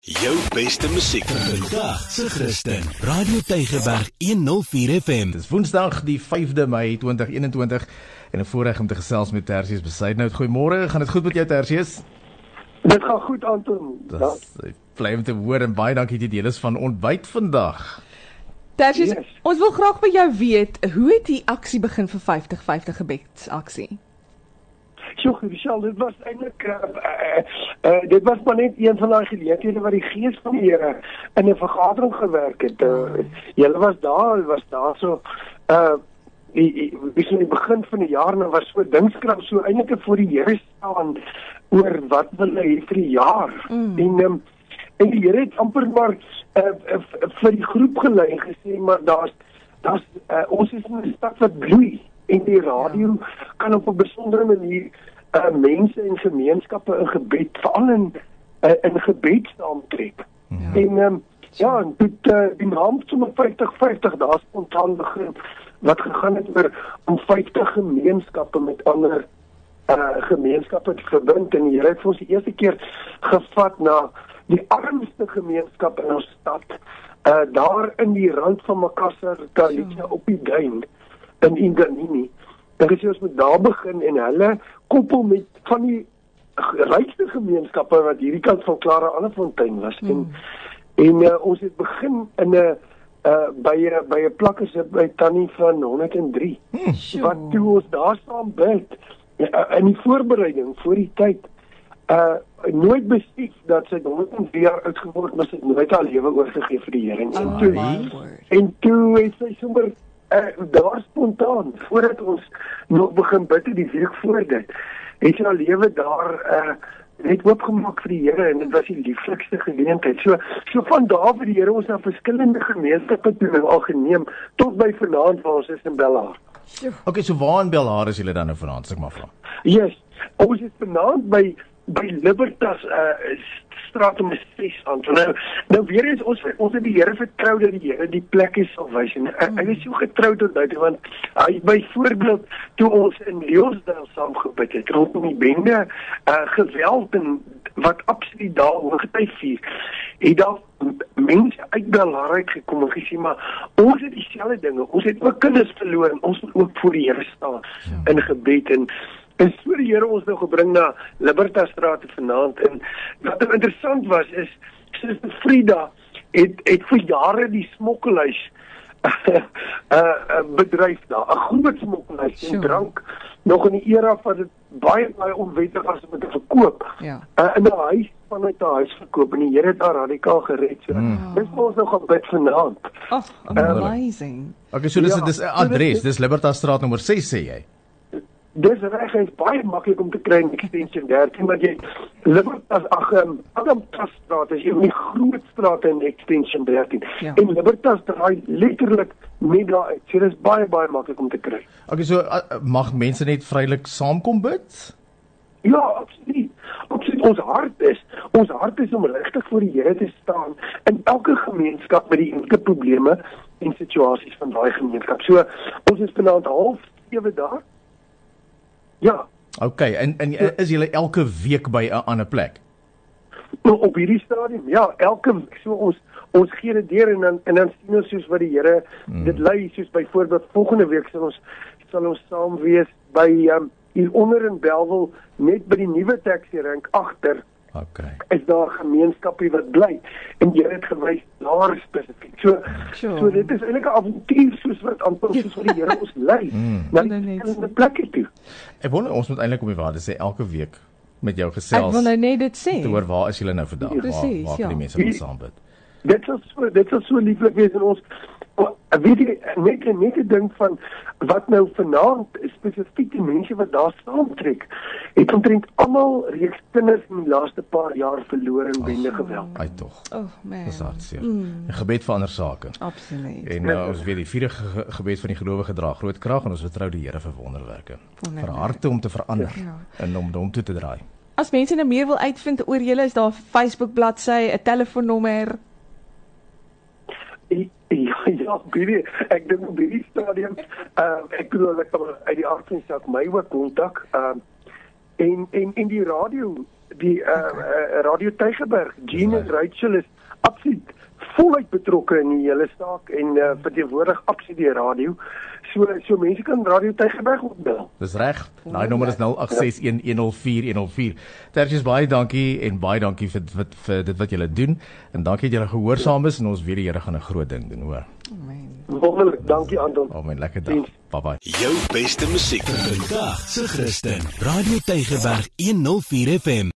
Jou beste musiek vandag se Christen. Radio Tygerberg 104 FM. Dis Woensdag die 5de Mei 2021 en 'n voorreg om te gesels met Tersius Besuidnout. Goeiemôre, gaan dit goed met jou Tersius? Dit gaan goed Anton. Dis bly om te hoor en baie dankie dat jy deel is van ontbyt vandag. Tersius, Yes. ons wil graag by jou weet, hoe het die aksie begin vir 50 50 gebedsaksie? Sjoe, Michelle, dit was eintlik uh, uh, uh, dit was maar net een van daai geleenthede waar die gees van die Here in 'n vergadering gewerk het. Uh, Julle was daar, was daar so uh die dis in die begin van die jaar nou was so dingskrap so eintlik voor die Here staan oor wat wil hy vir die jaar. Mm. En um, en die Here het amper maar uh, uh, vir die groep gelei en gesê maar daar's daar's uh, ons is in 'n stad wat bloei en die radio ja. kan op 'n besondere manier uh, mense en gemeenskappe in gebed veral in uh, in gebed saamtrek. Ja. En um, ja, en dit uh, die naam sommer 50 50 daar spontaan begin wat gegaan het oor om 50 gemeenskappe met ander uh gemeenskappe te verbind en die Here het vir ons die eerste keer gevat na die armste gemeenskap in ons stad uh daar in die rand van Makassar, Galicia op die duin in Inganini. Dan is ons met daar begin en hulle koppel met van die rykste gemeenskappe wat hierdie kant van Clara Allefontein was mm. en en uh, ons het begin in 'n uh by 'n by 'n plakkers by Tannie van 103 Sjoe. wat toe ons daar saam bid uh, in die voorbereiding vir die tyd uh nooit besef dat sy 103 jaar oud geword het, maar sy het nooit haar lewe oorgegee vir die Here en Oh, toe my word. en toe het sy sommer uh, daar spontaan voordat ons nog begin bid het die week voor dit het sy haar lewe daar uh net oopgemaak vir die Here en dit was die lieflikste geleentheid. So so van daar vir die Here ons na verskillende gemeenskappe toe nou al geneem tot by vanaand waar ons is in Bellaar. Okay, so waar in Belhar is julle dan nou vanaand, as ek maar vra? Yes, ons is vanaand by by Libertas uh straat om 6 aan. Nou nou weer eens ons ons het die Here vertrou dat die Here die plekke sal wys en hy, hy is so getrou tot nou toe want hy byvoorbeeld toe ons in Leeuwsdal saam gebid het rondom die bende uh geweld en wat absoluut daar hoogtyd vier. Het daar mense uit Belar uit gekom en gesê maar ons het dieselfde dinge. Ons het ook kinders verloor en ons moet ook voor die Here staan in gebed en En so die Here ons nou gebring na Libertas Straat vanaand en wat nou interessant was is Suster Frida het het vir jare die smokkelhuis uh, uh bedryf daar, 'n groot smokkelhuis en Sjoe. drank nog in die era van dit baie baie onwettig was om te verkoop. Ja. Uh, in 'n huis vanuit 'n huis verkoop en die Here het haar radikaal gered. So. Mm. Dis ons nou gaan bid vanaand. Oh, amazing. Okay, so dis Ja, dis 'n adres, dit- dis Libertas Straat nommer 6 sê jy. Dis reg, hy's baie maklik om te kry in extension 13, maar jy Libertas ag um, Adam Straat is een van die groot strate in extension 13. Ja. En Libertas draai letterlik net daar uit. So dis baie baie maklik om te kry. Okay, so uh, mag mense net vrylik saamkom bid? Ja, absoluut. Absoluut. Ons hart is, ons hart is om regtig voor die Here te staan in elke gemeenskap met die unieke probleme en situasies van daai gemeenskap. So ons is vanaand half 7 daar. Ja, Okay, en en is julle elke week by 'n ander plek? Nou, op hierdie stadium ja elke so ons ons gee dit deur en dan en dan sien ons soos wat die Here mm. dit lei soos byvoorbeeld volgende week sal ons sal ons saam wees by um, hier onder in Belwel net by die nuwe taxi rank agter Okay. is daar 'n gemeenskapie wat bly en jy het gewys daar spesifiek. So Sure. so dit is eintlik 'n avontuur soos wat amper soos wat die Here ons lei. Mm. Na Nee, nee, die nee, plekke toe. Ek wonder ons moet eintlik op die waarde sê elke week met jou Ek gesels. wil nou net dit sê. te hoor waar is julle nou vandag? Waar Presies, waar kan ja. die mense wil saam bid? Dit so dit sal so lieflik wees in ons weet jy net net 'n ding van wat nou vanaand spesifiek die mense wat daar saamtrek het omtrent almal reeds kinders in die laaste paar jaar verloor in bende geweld. Ai tog. Oh man. Dis hartseer. Mm. Gebed vir ander sake. Absoluut. En uh, ons weet die vierde ge gebed van die gelowige dra groot krag en ons vertrou die Here vir wonderwerke. Wonderwerke. Vir harte om te verander Ja. en om hom toe te draai. As mense nou meer wil uitvind oor julle, is daar 'n Facebook bladsy, 'n telefoonnommer. Ja, ja, baie. Ek dink op hierdie stadium, uh, ek bedoel ek kan uit die aard van saak my ook kontak. Ehm en en en die radio die uh, uh radio Tygerberg Jean en Rachel is absoluut voluit betrokke in die hele saak en uh, verteenwoordig absoluut die radio. So so mense kan radio Tygerberg opbel. Dis reg. Daai nommer is 0861104104. Tersius baie dankie en baie dankie vir vir, vir dit wat julle doen en dankie dat julle gehoorsaam is en ons weet die Here gaan 'n groot ding doen, hoor. Wonderlik, dankie Anton. Oh, my lekker dag. Bye bye. Jou beste musiek vandag se Christen. Radio Tygerberg 104 FM.